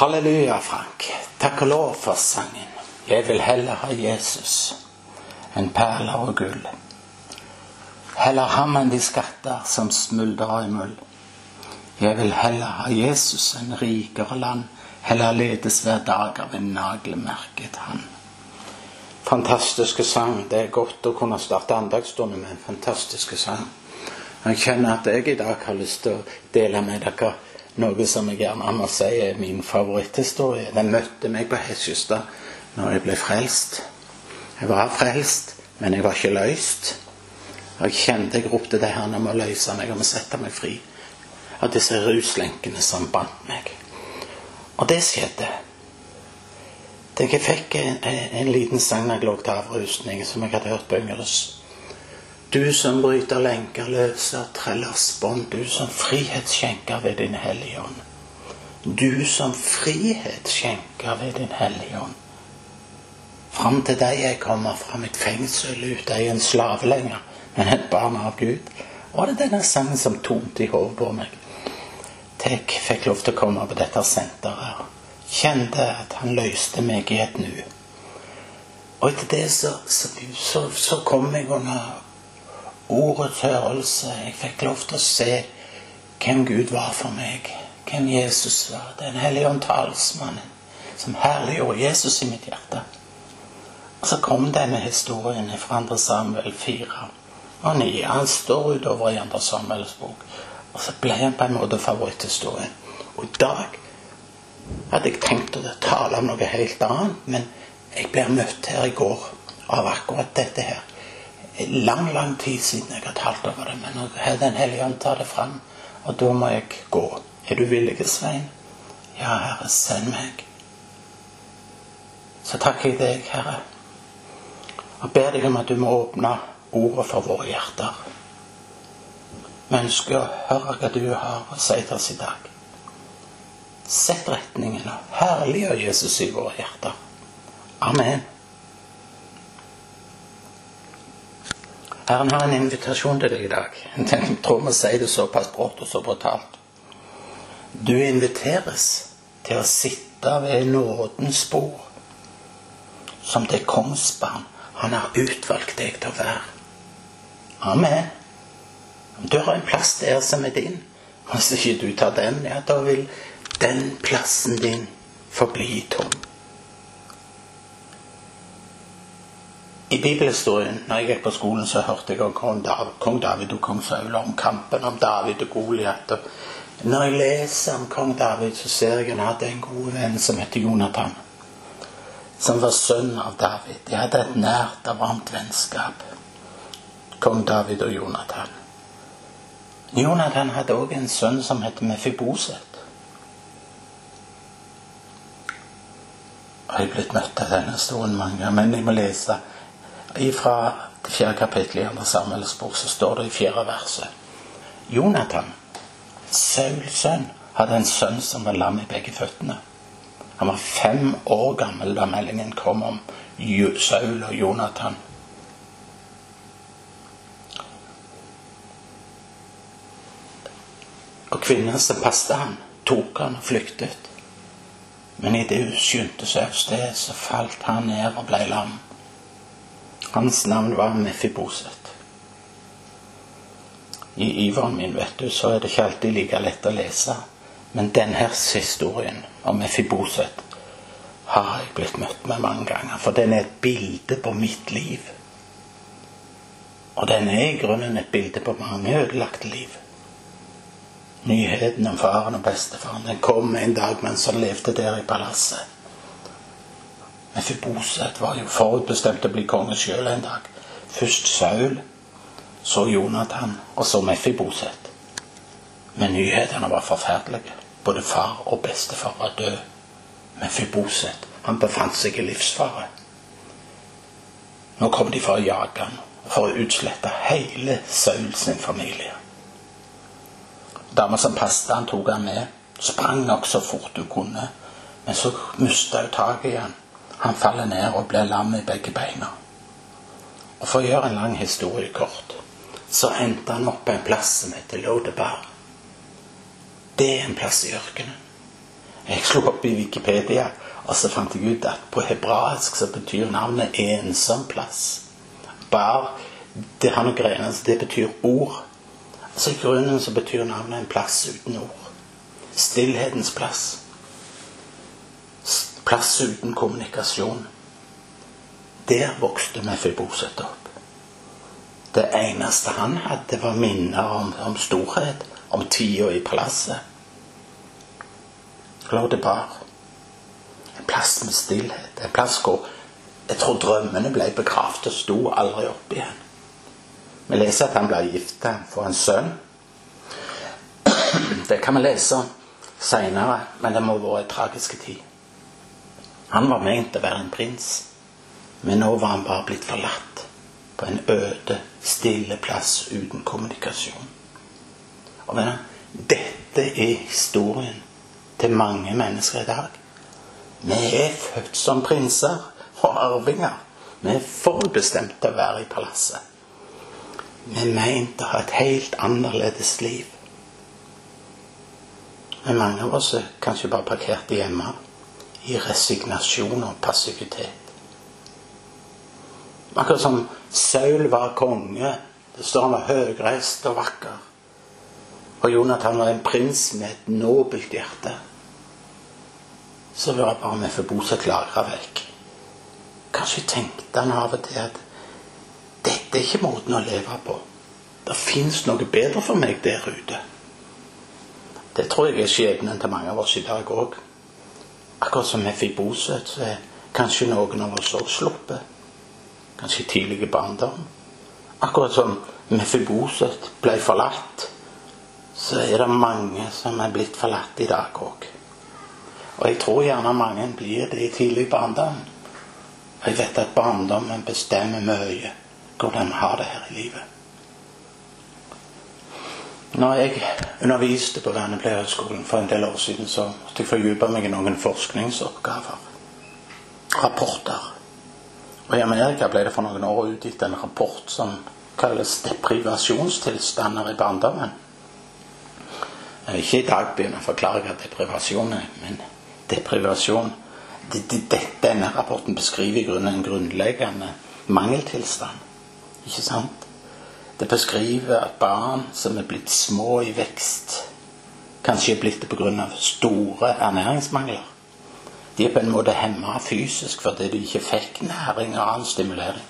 Halleluja, Frank. Takk og lov for sangen. Jeg vil heller ha Jesus enn perler og gull. Heller ham enn de skatter som smuldrer i muld. Jeg vil heller ha Jesus enn rikere land, heller ledes hver dag av en naglemerket hand. Fantastiske sang. Det er godt å kunne starte andagsstunden med en fantastisk sang. Jeg kjenner at jeg i dag har lyst til å dele med dere noe som jeg gjerne må si er min favoritthistorie. Den møtte meg på Hesjestad når jeg ble frelst. Jeg var frelst, men jeg var ikke løst. Jeg kjente jeg ropte det her om å løse meg, om å sette meg fri av disse ruslenkene som bandt meg. Og det skjedde. Jeg fikk en, en liten sang da jeg lå til avrusning, som jeg hadde hørt på Yngres. Du som bryter lenker, løser trellers bånd. Du som frihet skjenker ved din Hellige Ånd. Du som frihet skjenker ved din Hellige Ånd. Fram til deg jeg kommer fra mitt fengsel, ut er en slave lenger, men et barn av Gud. Og det er denne sangen som tonte i hodet på meg? Tek fikk lov til å komme på dette senteret. Kjente at han løste meg i et nu. Og etter det så, så, så, så kom jeg under ordets hørelse. Jeg fikk lov til å se hvem Gud var for meg. Hvem Jesus var. Den hellige ånd talsmannen som herliggjorde Jesus i mitt hjerte. Og så kom denne historien fra 2. Samuel 4 og 9. Han står utover i 2. Samuels bok. Og så ble han på en måte favoritthistorien. Og i dag hadde jeg tenkt å tale om noe helt annet, men jeg ble møtt her i går av akkurat dette her lang, lang tid siden jeg har talt over det, men nå har Den hellige ånd tatt det fram, og da må jeg gå. Er du villig, Svein? Ja, Herre, send meg. Så takker jeg deg, Herre, og ber deg om at du må åpne ordet for våre hjerter. Vi ønsker å høre hva du har å si til oss i dag. Sett retningen og herliggjør Jesus i våre hjerter. Amen. Herren har en invitasjon til deg i dag. Jeg tror vi sier det såpass brått og så brutalt. Du inviteres til å sitte ved nådens bord som det kongsbarn han har utvalgt deg til å være. Amen. Om du har en plass der som er din, hvis ikke du tar den, ja, da vil den plassen din forbli tom. I bibelhistorien, når jeg gikk på skolen, så hørte jeg om kong David og kong Saul, om kampen om David og Goliat. Når jeg leser om kong David, så ser jeg at han hadde en god venn som heter Jonathan. Som var sønn av David. De hadde et nært og varmt vennskap. Kong David og Jonathan. Jonathan hadde òg en sønn som het Mefiboset. Jeg har blitt møtt av denne historien mange ganger, men jeg må lese fra det fjerde kapittelet i andre Samuels bok så står det i fjerde verset Jonathan, Sauls sønn, hadde en sønn som var lam i begge føttene. Han var fem år gammel da meldingen kom om Saul og Jonathan. Og kvinnen som passet han, tok han og flyktet. Men idet hun skyndte seg av sted, så falt han ned og ble lam. Hans navn var Mefiboset. I iveren min, vet du, så er det ikke alltid like lett å lese. Men denne historien om Mefiboset har jeg blitt møtt med mange ganger. For den er et bilde på mitt liv. Og den er i grunnen et bilde på mange ødelagte liv. Nyheten om faren og bestefaren den kom en dag mens han levde der i palasset. Mefiboset var jo forutbestemt å bli konge sjøl en dag. Først Saul, så Jonathan, og så Mefiboset. Men nyhetene var forferdelige. Både far og bestefar var død. Mefiboset, han befant seg i livsfare. Nå kom de for å jage ham, for å utslette hele Saul sin familie. Dama som passet han, tok han med. Sprang nok så fort hun kunne. Men så mista hun taket i han. Faller ned og blir lam i begge beina. Og For å gjøre en lang historie kort, så endte han opp på en plass som heter Lodebar. Det er en plass i ørkenen. Jeg slo opp i Wikipedia, og så fant jeg ut at på hebraisk så betyr navnet 'ensom plass'. Bar det har noe greier, det betyr ord. Altså I grunnen så betyr navnet en plass uten ord. Stillhetens plass. Plass uten kommunikasjon. Der vokste Mefiboset opp. Det eneste han hadde, var minner om, om storhet, om tida i palasset. Bar. En plass med stillhet. En plass hvor jeg tror drømmene ble begravd og sto aldri opp igjen. Vi leser at han ble gifta for en sønn. Det kan vi lese seinere, men det må ha vært en tragisk tid. Han var ment å være en prins, men nå var han bare blitt forlatt på en øde, stille plass uten kommunikasjon. Og venner, Dette er historien til mange mennesker i dag. Vi er født som prinser og arvinger. Vi er forbestemt til å være i palasset. Vi er meint å ha et helt annerledes liv. Men mange av oss er kanskje bare parkert hjemme i resignasjon og passivitet. Akkurat som Saul var konge. Det står han var høyreist og vakker. Og Jonathan var en prins med et nobelt hjerte. Så var det bare med for klagra lagra vekk. Kanskje tenkte han av og til at dette er ikke måten å leve på. Det fins noe bedre for meg der ute. Det tror jeg er skjebnen til mange av oss i dag òg. Akkurat som Mefiboset, så er kanskje noen av oss også sluppet kanskje tidlig i barndom. Akkurat som Mefiboset ble forlatt, så er det mange som er blitt forlatt i dag òg. Og jeg tror gjerne mange blir det i tidlig barndom. Jeg vet at barndommen bestemmer mye hvordan vi har det her i livet. Når jeg underviste på Vernepleierhøgskolen for en del år siden, så måtte jeg fordype meg i noen forskningsoppgaver. Rapporter. Og I Amerika ble det for noen år utgitt en rapport som kalles 'deprivasjonstilstander i barndommen'. Ikke i dag begynner å forklare hva deprivasjon er, men deprivasjon Denne rapporten beskriver i grunnen en grunnleggende mangeltilstand. Ikke sant? Det beskriver at barn som er blitt små i vekst, kanskje er blitt det pga. store ernæringsmangler. De er på en måte hemma fysisk fordi de ikke fikk næring og annen stimulering.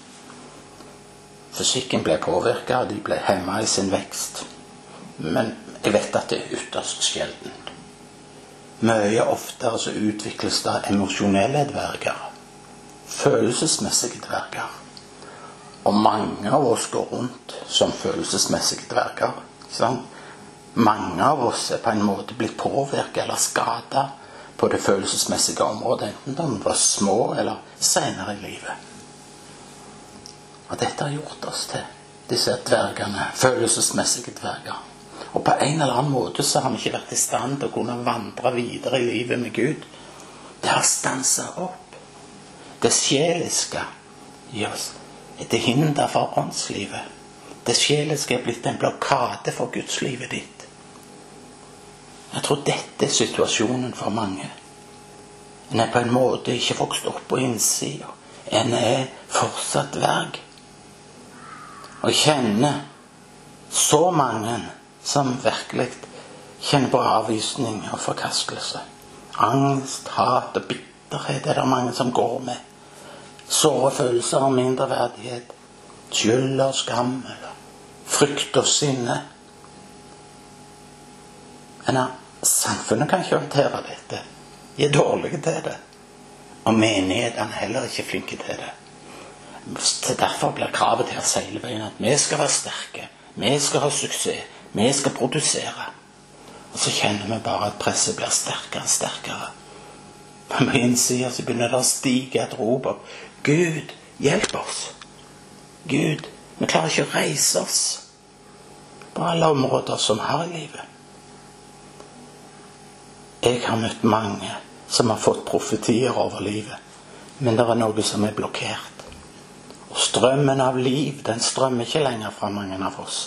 Fysikken ble påvirka, og de ble hemma i sin vekst. Men jeg vet at det er ytterst sjeldent. Mye oftere så utvikles det emosjonelle dverger. Følelsesmessige dverger. Og mange av oss går rundt som følelsesmessige dverger. Mange av oss er på en måte blitt påvirka eller skada på det følelsesmessige området, enten da vi var små eller senere i livet. Og dette har gjort oss til disse dvergene, følelsesmessige dverger. Og på en eller annen måte så har vi ikke vært i stand til å kunne vandre videre i livet med Gud. Det har stansa opp. Det sjeliske i oss er til hinder for åndslivet. Det sjeliske er blitt en blokade for gudslivet ditt. Jeg tror dette er situasjonen for mange. En er på en måte ikke vokst opp på innsida. En er fortsatt dverg. Og kjenner så mange som virkelig kjenner på avvisning og forkastelse. Angst, hat og bitterhet er det mange som går med. Såre følelser av mindreverdighet, skyld og skam, eller frykt og sinne. Men Samfunnet kan ikke håndtere dette. De er dårlige til det. Og menighetene er heller ikke flinke til det. Så Derfor blir kravet til veien at vi skal være sterke, vi skal ha suksess, vi skal produsere. Og så kjenner vi bare at presset blir sterkere og sterkere. Men på innsida så begynner det å stige et rop om Gud, hjelp oss. Gud, vi klarer ikke å reise oss på alle områder som har i livet. Jeg har møtt mange som har fått profetier over livet, men det er noe som er blokkert. Og strømmen av liv, den strømmer ikke lenger fra mange av oss.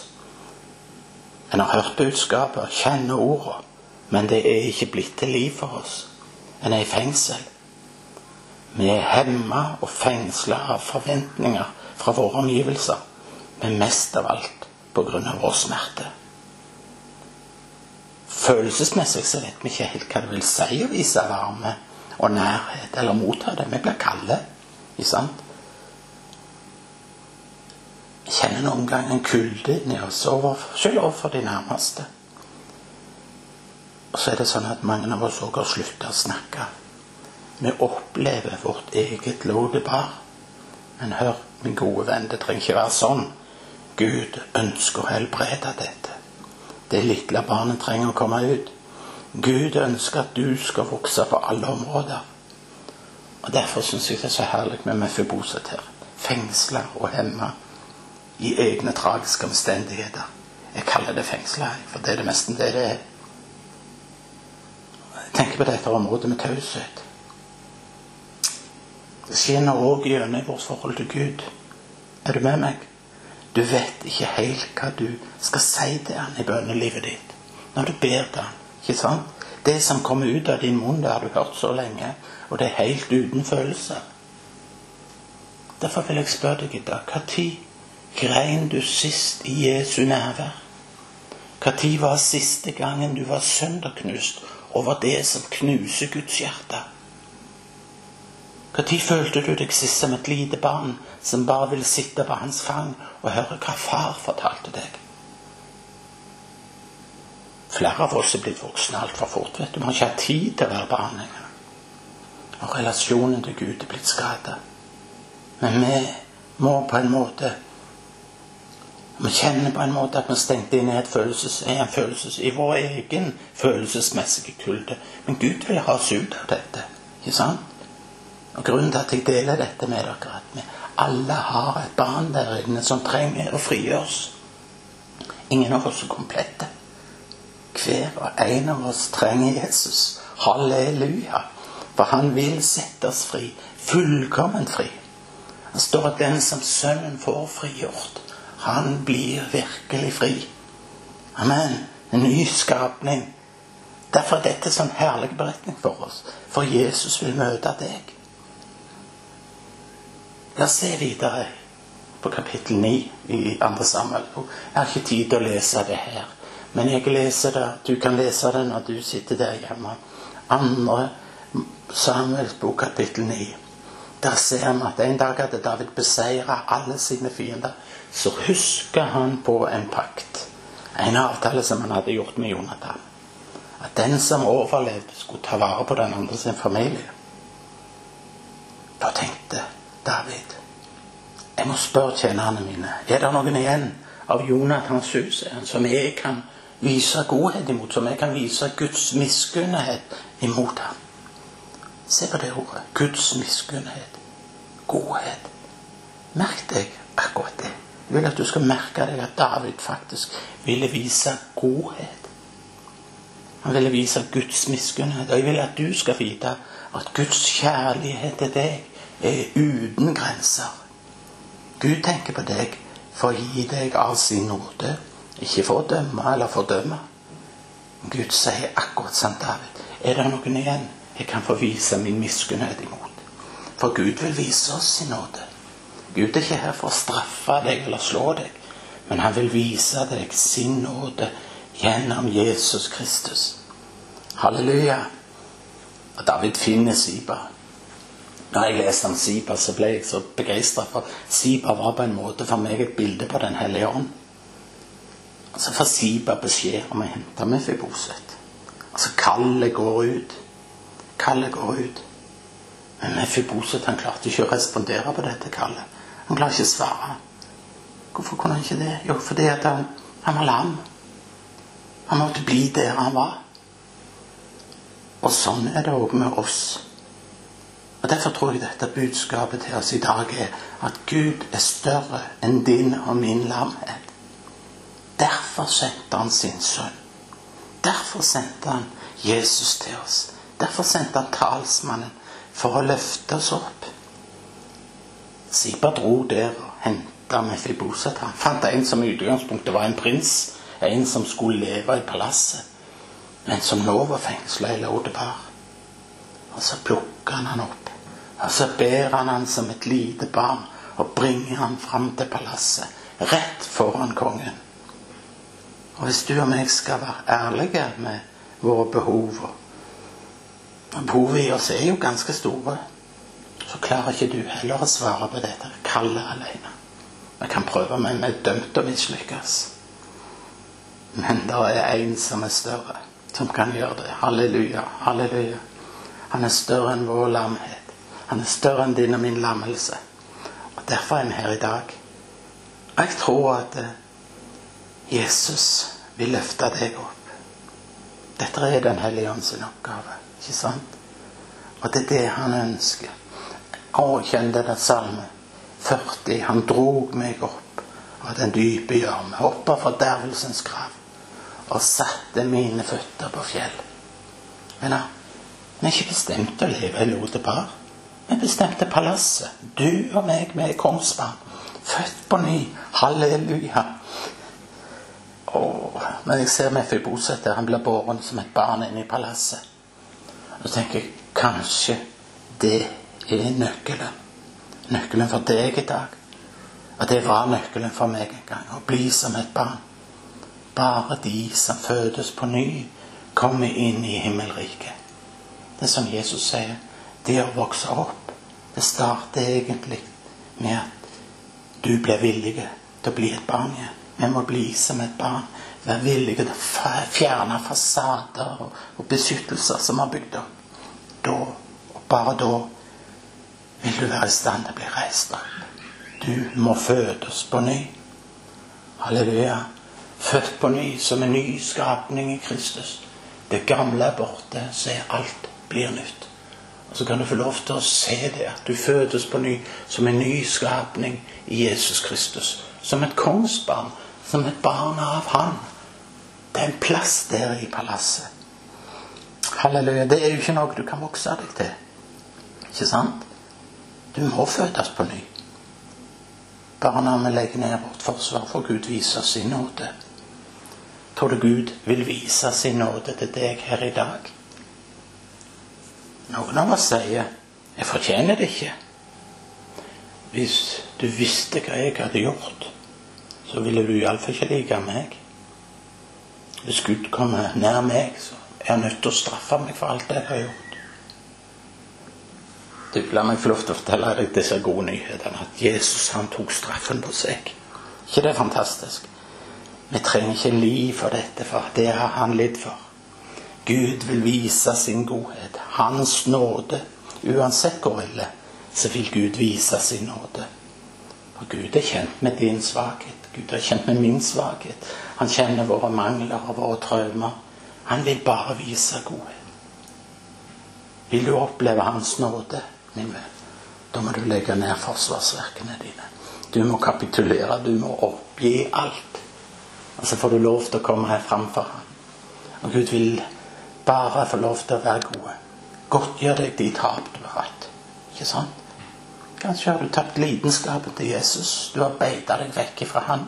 En har hørt budskapet, kjenner ordene, men det er ikke blitt til liv for oss. en er i fengsel. Vi er hemma og fengsla av forventninger fra våre omgivelser, men mest av alt av vår smerte. Følelsesmessig så vet vi ikke helt hva det vil si å vise varme og nærhet eller motta det. Vi blir kalde. Ikke sant? Jeg kjenner noen ganger en kulde inni oss, over, selv overfor de nærmeste. Og så er det sånn at mange av oss òg har slutta å snakke. Vi opplever vårt eget lodepar. Men hør, min gode venn, det trenger ikke være sånn. Gud ønsker å helbrede dette. Det lille barnet trenger å komme ut. Gud ønsker at du skal vokse på alle områder. Og Derfor syns jeg det er så herlig med Mefiboset her. Fengsla og hemma i egne tragiske omstendigheter. Jeg kaller det fengsla, for det er det meste det det er. Tenker på dette området med taushet. Det skinner òg gjennom vårt forhold til Gud. Er du med meg? Du vet ikke helt hva du skal si til han i bønnelivet ditt når du ber til han. Ikke sant? Det som kommer ut av din munn, det har du hørt så lenge, og det er helt uten følelser. Derfor vil jeg spørre deg i dag når grein du sist i Jesu nærvær? Når var siste gangen du var sønderknust over det som knuser Guds hjerte? Når følte du deg sist som et lite barn som bare ville sitte på hans fang og høre hva far fortalte deg? Flere av oss er blitt voksne altfor fort. vet du. Vi har ikke hatt tid til å være barn lenger. Og relasjonen til Gud er blitt skada. Men vi må på en måte Vi kjenner på en måte at vi stengte inn i et følelses, en følelses, i vår egen følelsesmessige kulde. Men Gud vil ha oss ut av dette. Ikke sant? Og Grunnen til at jeg deler dette med dere, at vi alle har et barn der inne som trenger å frigjøres. Ingen av oss er komplette. Hver og en av oss trenger Jesus. Halleluja. For han vil sette oss fri. Fullkomment fri. Det står at den som Sønnen får frigjort, han blir virkelig fri. Amen. En ny skapning. Derfor er dette sånn herlig beretning for oss. For Jesus vil møte deg. La oss se videre på kapittel 9 i andre Samuel. Jeg har ikke tid til å lese det her. Men jeg leser det. Du kan lese det når du sitter der hjemme. Andre Samuels bok, kapittel 9. Der ser vi at en dag hadde David beseira alle sine fiender. Så husker han på en pakt. En avtale som han hadde gjort med Jonathan. At den som overlevde, skulle ta vare på den andre sin familie. Da tenkte David jeg må spørre tjenerne mine er det noen igjen av Jonathans hus som jeg kan vise godhet imot, som jeg kan vise Guds miskunnhet imot ham. Se på det ordet. Guds miskunnhet. Godhet. Merk deg akkurat det. Jeg vil at du skal merke deg at David faktisk ville vise godhet. Han ville vise Guds miskunnhet. Og jeg vil at du skal vite at Guds kjærlighet til deg er uten grenser. Gud tenker på deg for å gi deg av sin nåde ikke for å dømme eller fordømme. Gud sier akkurat som David. Er det noen igjen jeg kan få vise min miskunnhet imot? For Gud vil vise oss sin nåde. Gud er ikke her for å straffe deg eller slå deg, men han vil vise deg sin nåde gjennom Jesus Kristus. Halleluja. Og David finner Siba. Når jeg leste om Sipa, så ble jeg så begeistra, for Sipa var på en måte for meg et bilde på Den hellige ånd. Så får Sipa beskjed om å hente Mefiboset. Altså kallet går ut. Kallet går ut. Men Mefiboset han klarte ikke å respondere på dette kallet. Han klarte ikke å svare. Hvorfor kunne han ikke det? Jo, fordi han, han var lam. Han måtte bli der han var. Og sånn er det òg med oss. Og Derfor tror jeg dette budskapet til oss i dag er at Gud er større enn din og min lamhet. Derfor sendte han sin sønn. Derfor sendte han Jesus til oss. Derfor sendte han talsmannen for å løfte oss opp. Siba dro der og henta Mefiboset. Han fant en som i utgangspunktet var en prins. En som skulle leve i palasset, men som nå var fengsla i Lodebar. Og så plukka han han opp. Og så ber han han som et lite barn og bringer han fram til palasset. Rett foran kongen. Og hvis du og meg skal være ærlige med våre behov Behovet i oss er jo ganske store. Så klarer ikke du heller å svare på dette kallet alene. Vi kan prøve, men vi er dømt til å mislykkes. Men det er en som er større, som kan gjøre det. Halleluja, halleluja. Han er større enn vår lamhet. Han er større enn din og min lammelse. Og Derfor er vi her i dag. Jeg tror at eh, Jesus vil løfte deg opp. Dette er Den hellige ånd oppgave, ikke sant? Og det er det han ønsker. Å, kjenn det der salme 40. Han drog meg opp av den dype gjørme, opp av fordervelsens grav, og satte mine føtter på fjell. Men vi er ikke bestemt til å leve i Lodepar. Vi bestemte palasset. Du og meg, vi er kongsbarn. Født på ny. Halleluja. Åh, men jeg ser Mefiboset der han blir båren som et barn inne i palasset. Og så tenker jeg kanskje det er nøkkelen. Nøkkelen for deg i dag. Og det var nøkkelen for meg en gang. Å bli som et barn. Bare de som fødes på ny, kommer inn i himmelriket. Det er som Jesus sier. Det å vokse opp, det starter egentlig med at du blir villig til å bli et barn igjen. Vi må bli som et barn. Være villige til å fjerne fasader og beskyttelser som har bygd opp. Da, og bare da, vil du være i stand til å bli reist opp. Du må fødes på ny. Halleluja. Født på ny som en ny skapning i Kristus. Det gamle er borte, så alt blir nytt. Så kan du få lov til å se det, at du fødes på ny som en ny skapning i Jesus Kristus. Som et kongsbarn, som et barn av Han. Det er en plass der i palasset. Halleluja. Det er jo ikke noe du kan vokse deg til. Ikke sant? Du må fødes på ny. Bare når vi legger ned vårt forsvar, får Gud vise sin nåde. Tror du Gud vil vise sin nåde til deg her i dag? Noen av oss sier 'Jeg fortjener det ikke'. Hvis du visste hva jeg hadde gjort, så ville du iallfall ikke like meg. Hvis Gud kommer nær meg, så er han nødt til å straffe meg for alt jeg har gjort. Du, la meg få lov til å fortelle deg disse gode nyhetene. At Jesus han tok straffen på seg. ikke det er fantastisk? Vi trenger ikke liv for dette, for det har han lidd for. Gud vil vise sin godhet, hans nåde. Uansett hvor ille, så vil Gud vise sin nåde. For Gud er kjent med din svakhet. Gud er kjent med min svakhet. Han kjenner våre mangler og våre traumer. Han vil bare vise godhet. Vil du oppleve Hans nåde? min venn. Da må du legge ned forsvarsverkene dine. Du må kapitulere. Du må oppgi alt. Og så får du lov til å komme her framfor ham. Og Gud vil bare få lov til å være gode. Godtgjør deg de tap du har hatt. Ikke sant? Kanskje har du tapt lidenskapen til Jesus. Du har beita deg vekk fra han.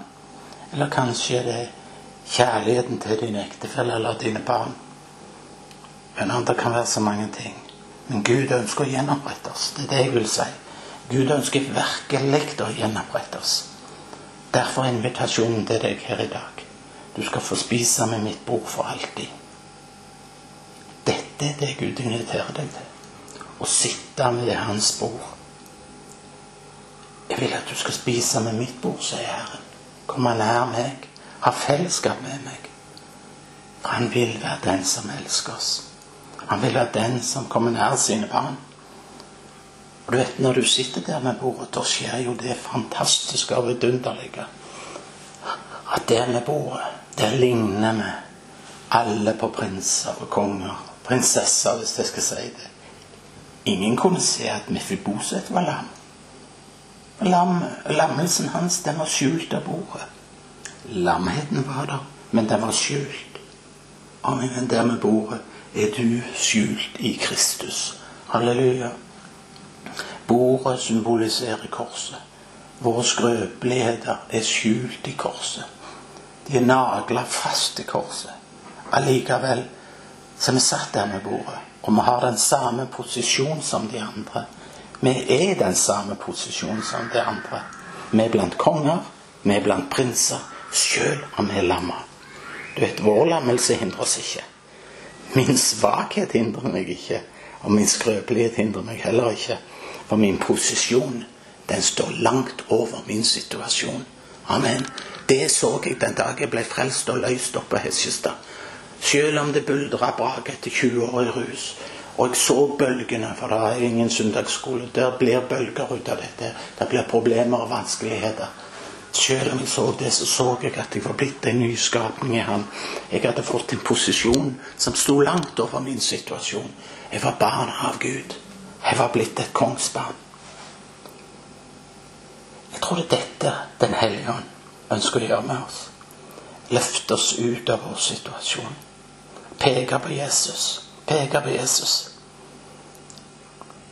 Eller kanskje det er kjærligheten til din ektefelle eller dine barn. Men det kan være så mange ting. Men Gud ønsker å gjenopprette oss. Det er det jeg vil si. Gud ønsker virkelig å gjenopprette oss. Derfor er invitasjonen til deg her i dag. Du skal få spise med mitt bord for alltid. Dette er det Gud inviterer deg til. Å sitte ved hans bord. Jeg vil at du skal spise med mitt bord, sier Herren. Komme nær meg. Ha fellesskap med meg. For han vil være den som elsker oss. Han vil være den som kommer nær sine barn. Og du vet, Når du sitter der med bordet, da skjer jo det fantastiske og vidunderlige. At der med bordet, der ligner vi alle på prinser og konger. Prinsesser, hvis jeg skal si det. Ingen kunne se at Mefiboset var lam. lam. Lammelsen hans den var skjult av bordet. Lamheten var der, men den var skjult. Og der med bordet er du skjult i Kristus. Halleluja. Bordet symboliserer korset. Våre skrøpeligheter er skjult i korset. De er nagla fast i korset. Allikevel så vi satt der med bordet. Og vi har den samme posisjon som de andre. Vi er i den samme posisjon som de andre. Vi er blant konger, vi er blant prinser, sjøl om vi er lamma. Du vet, vår lammelse hindrer oss ikke. Min svakhet hindrer meg ikke, og min skrøpelighet hindrer meg heller ikke. For min posisjon, den står langt over min situasjon. Amen. Det så jeg den dag jeg ble frelst og løst opp på Hesjestad. Selv om det buldra brak etter 20 år i rus. Og jeg så bølgene, for det er ingen søndagsskole. Der blir bølger ut av dette. Det blir problemer og vanskeligheter. Selv om jeg så det, så så jeg at jeg var blitt en nyskapning i ham. Jeg hadde fått en posisjon som sto langt over min situasjon. Jeg var barn av Gud. Jeg var blitt et kongsbarn. Jeg tror det er dette Den hellige ånd ønsker å gjøre med oss. Løfte oss ut av vår situasjon. Peke på Jesus. Peke på Jesus.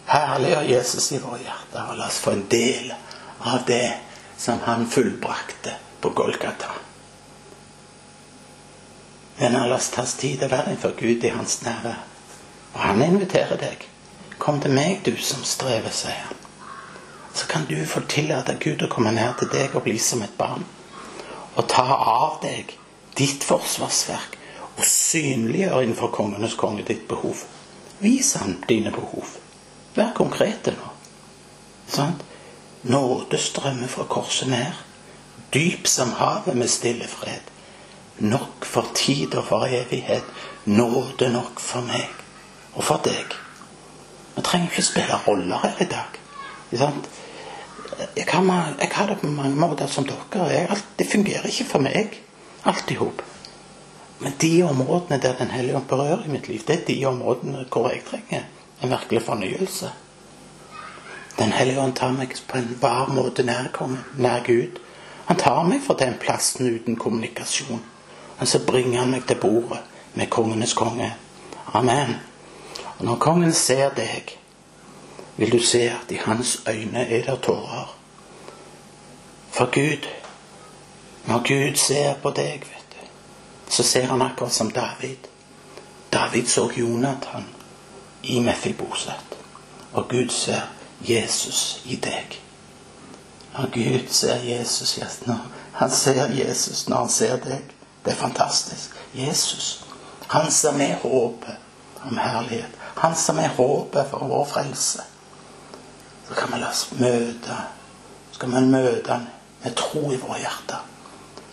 Herliggjør Jesus i våre hjerter, og la oss få en del av det som han fullbrakte på Golgata. Men la oss ta oss tid til å være innenfor Gud i hans nærvær. Og han inviterer deg. Kom til meg, du som strever, sier han. Så kan du få tillate Gud å komme ned til deg og bli som et barn. Og ta av deg ditt forsvarsverk og synliggjøre innenfor kongenes konge ditt behov. Vis han dine behov. Vær konkrete nå. Sant? Nåde strømmer fra korset ned. Dyp som havet med stille fred. Nok for tid og for evighet. Nåde nok for meg og for deg. Vi trenger ikke spille roller her i dag. Jeg har, jeg har, det på mange måter som dere. Jeg, det fungerer ikke for meg, alt i hop. Men de områdene der Den hellige ånd berører i mitt liv, det er de områdene hvor jeg trenger en virkelig fornyelse. Den hellige ånd tar meg på en varm måte nær nær Gud. Han tar meg fra den plassen uten kommunikasjon. Og så bringer han meg til bordet med kongenes konge. Amen. Og når kongen ser deg, vil du se at i hans øyne er det tårer. For Gud, når Gud ser på deg, vet du, så ser han akkurat som David. David så Jonathan i Mefiboset. Og Gud ser Jesus i deg. Og Gud ser Jesus Han ser Jesus når han ser deg. Det er fantastisk. Jesus. Han som er håpet om herlighet. Han som er håpet for vår frelse. Kan vi la oss møte Så skal vi møte han med tro i våre hjerter.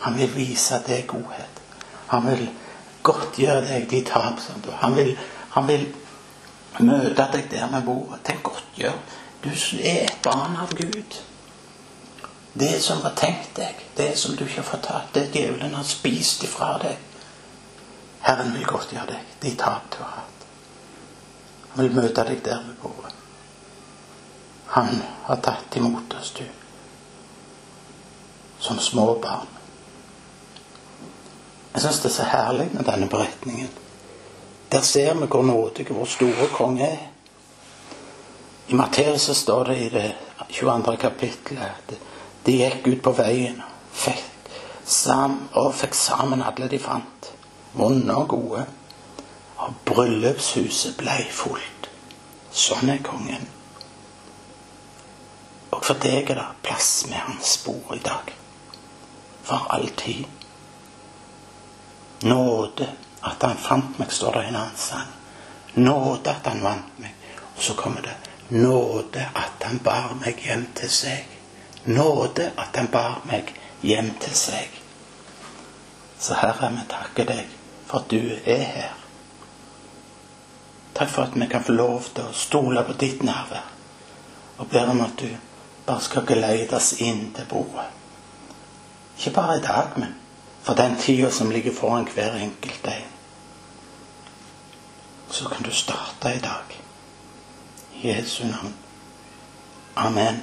Han vil vise deg godhet. Han vil godtgjøre deg de tap som du Han vil, han vil møte deg der med bordet. Tenk godtgjør du er et barn av Gud. Det som var tenkt deg, det som du ikke har fått tatt, det djevelen har spist ifra deg. Herren vil godtgjøre deg de tap du har hatt. Han vil møte deg der ved bordet. Han har tatt imot oss, du, som små barn. Jeg syns det er så herlig med denne beretningen. Der ser vi hvor nådig vår store konge er. I Matteus står det i det 22. kapittelet at de gikk ut på veien fikk sam, og fikk sammen alle de fant, vonde og gode. Og bryllupshuset blei fullt. Sånn er kongen. Og for deg er det plass med hans spor i dag. For alltid. Nåde at han fant meg, står det i en annen sang. Nåde at han vant meg. Og så kommer det Nåde at han bar meg hjem til seg. Nåde at han bar meg hjem til seg. Så Herre, vi takker deg for at du er her. Takk for at vi kan få lov til å stole på ditt nærvær. Og ber om at du bare skal geleides inn til bordet. Ikke bare i dag, men for den tida som ligger foran hver enkelt en. Så kan du starte i dag. I Jesu navn. Amen.